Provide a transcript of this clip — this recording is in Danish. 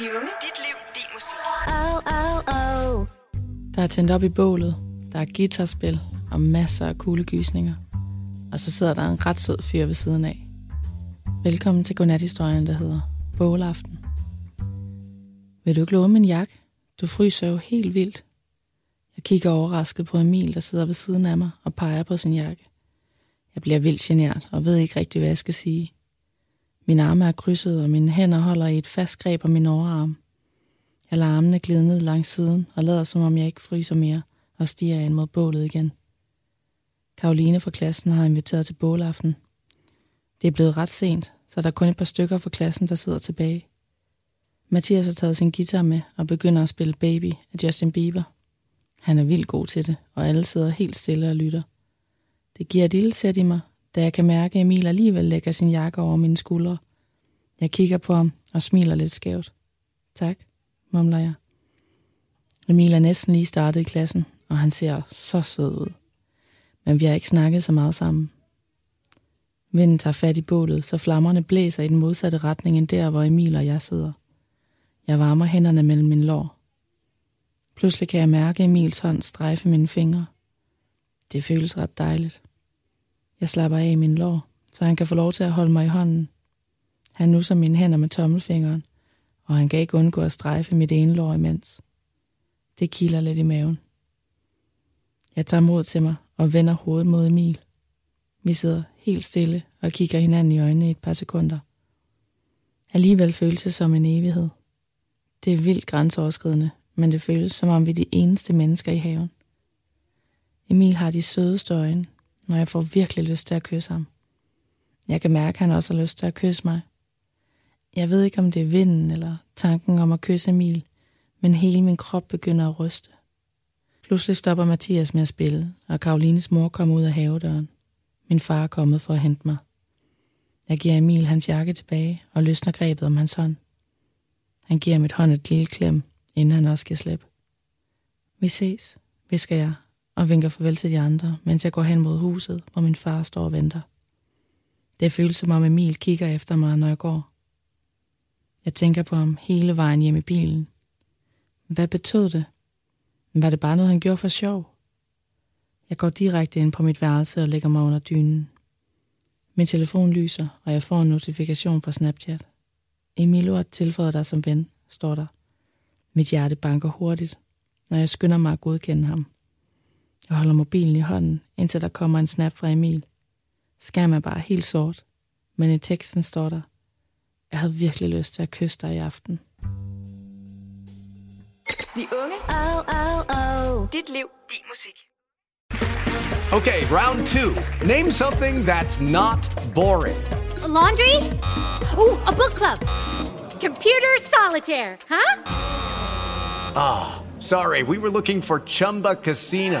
Vi unge, dit liv, din musik. Oh, oh, oh. Der er tændt op i bålet, der er guitarspil og masser af coole gysninger. Og så sidder der en ret sød fyr ved siden af. Velkommen til godnathistorien, der hedder Bålaften. Vil du ikke låne min jakke? Du fryser jo helt vildt. Jeg kigger overrasket på Emil, der sidder ved siden af mig og peger på sin jakke. Jeg bliver vildt genert og ved ikke rigtig, hvad jeg skal sige. Mine arme er krydset, og mine hænder holder i et fast greb om min overarm. Jeg lader armene glide ned langs siden og lader som om jeg ikke fryser mere og stiger ind mod bålet igen. Karoline fra klassen har inviteret til bålaften. Det er blevet ret sent, så der er kun et par stykker fra klassen, der sidder tilbage. Mathias har taget sin guitar med og begynder at spille Baby af Justin Bieber. Han er vildt god til det, og alle sidder helt stille og lytter. Det giver et lille sæt i mig, da jeg kan mærke, at Emil alligevel lægger sin jakke over mine skuldre. Jeg kigger på ham og smiler lidt skævt. Tak, mumler jeg. Emil er næsten lige startet i klassen, og han ser så sød ud. Men vi har ikke snakket så meget sammen. Vinden tager fat i bålet, så flammerne blæser i den modsatte retning end der, hvor Emil og jeg sidder. Jeg varmer hænderne mellem min lår. Pludselig kan jeg mærke Emils hånd strejfe mine fingre. Det føles ret dejligt. Jeg slapper af i min lår, så han kan få lov til at holde mig i hånden. Han nusser mine hænder med tommelfingeren, og han kan ikke undgå at strejfe mit ene lår imens. Det kilder lidt i maven. Jeg tager mod til mig og vender hovedet mod Emil. Vi sidder helt stille og kigger hinanden i øjnene i et par sekunder. Alligevel føles det som en evighed. Det er vildt grænseoverskridende, men det føles som om vi er de eneste mennesker i haven. Emil har de sødeste øjne, når jeg får virkelig lyst til at kysse ham. Jeg kan mærke, at han også har lyst til at kysse mig. Jeg ved ikke, om det er vinden eller tanken om at kysse Emil, men hele min krop begynder at ryste. Pludselig stopper Mathias med at spille, og Karolines mor kommer ud af havedøren. Min far er kommet for at hente mig. Jeg giver Emil hans jakke tilbage og løsner grebet om hans hånd. Han giver mit hånd et lille klem, inden han også skal slippe. Vi ses, visker jeg, og vinker farvel til de andre, mens jeg går hen mod huset, hvor min far står og venter. Det føles som om Emil kigger efter mig, når jeg går. Jeg tænker på ham hele vejen hjem i bilen. Hvad betød det? Var det bare noget, han gjorde for sjov? Jeg går direkte ind på mit værelse og lægger mig under dynen. Min telefon lyser, og jeg får en notifikation fra Snapchat. Emilio har tilføjet dig som ven, står der. Mit hjerte banker hurtigt, når jeg skynder mig at godkende ham. Jeg holder mobilen i hånden, indtil der kommer en snap fra Emil. Skærmen er bare helt sort, men i teksten står der, jeg havde virkelig lyst til at kysse dig i aften. Vi unge, Oh, oh, oh. dit liv, din musik. Okay, round two. Name something that's not boring. A laundry? Ooh, a book club. Computer solitaire, huh? Sorry, we were looking for Chumba Casino.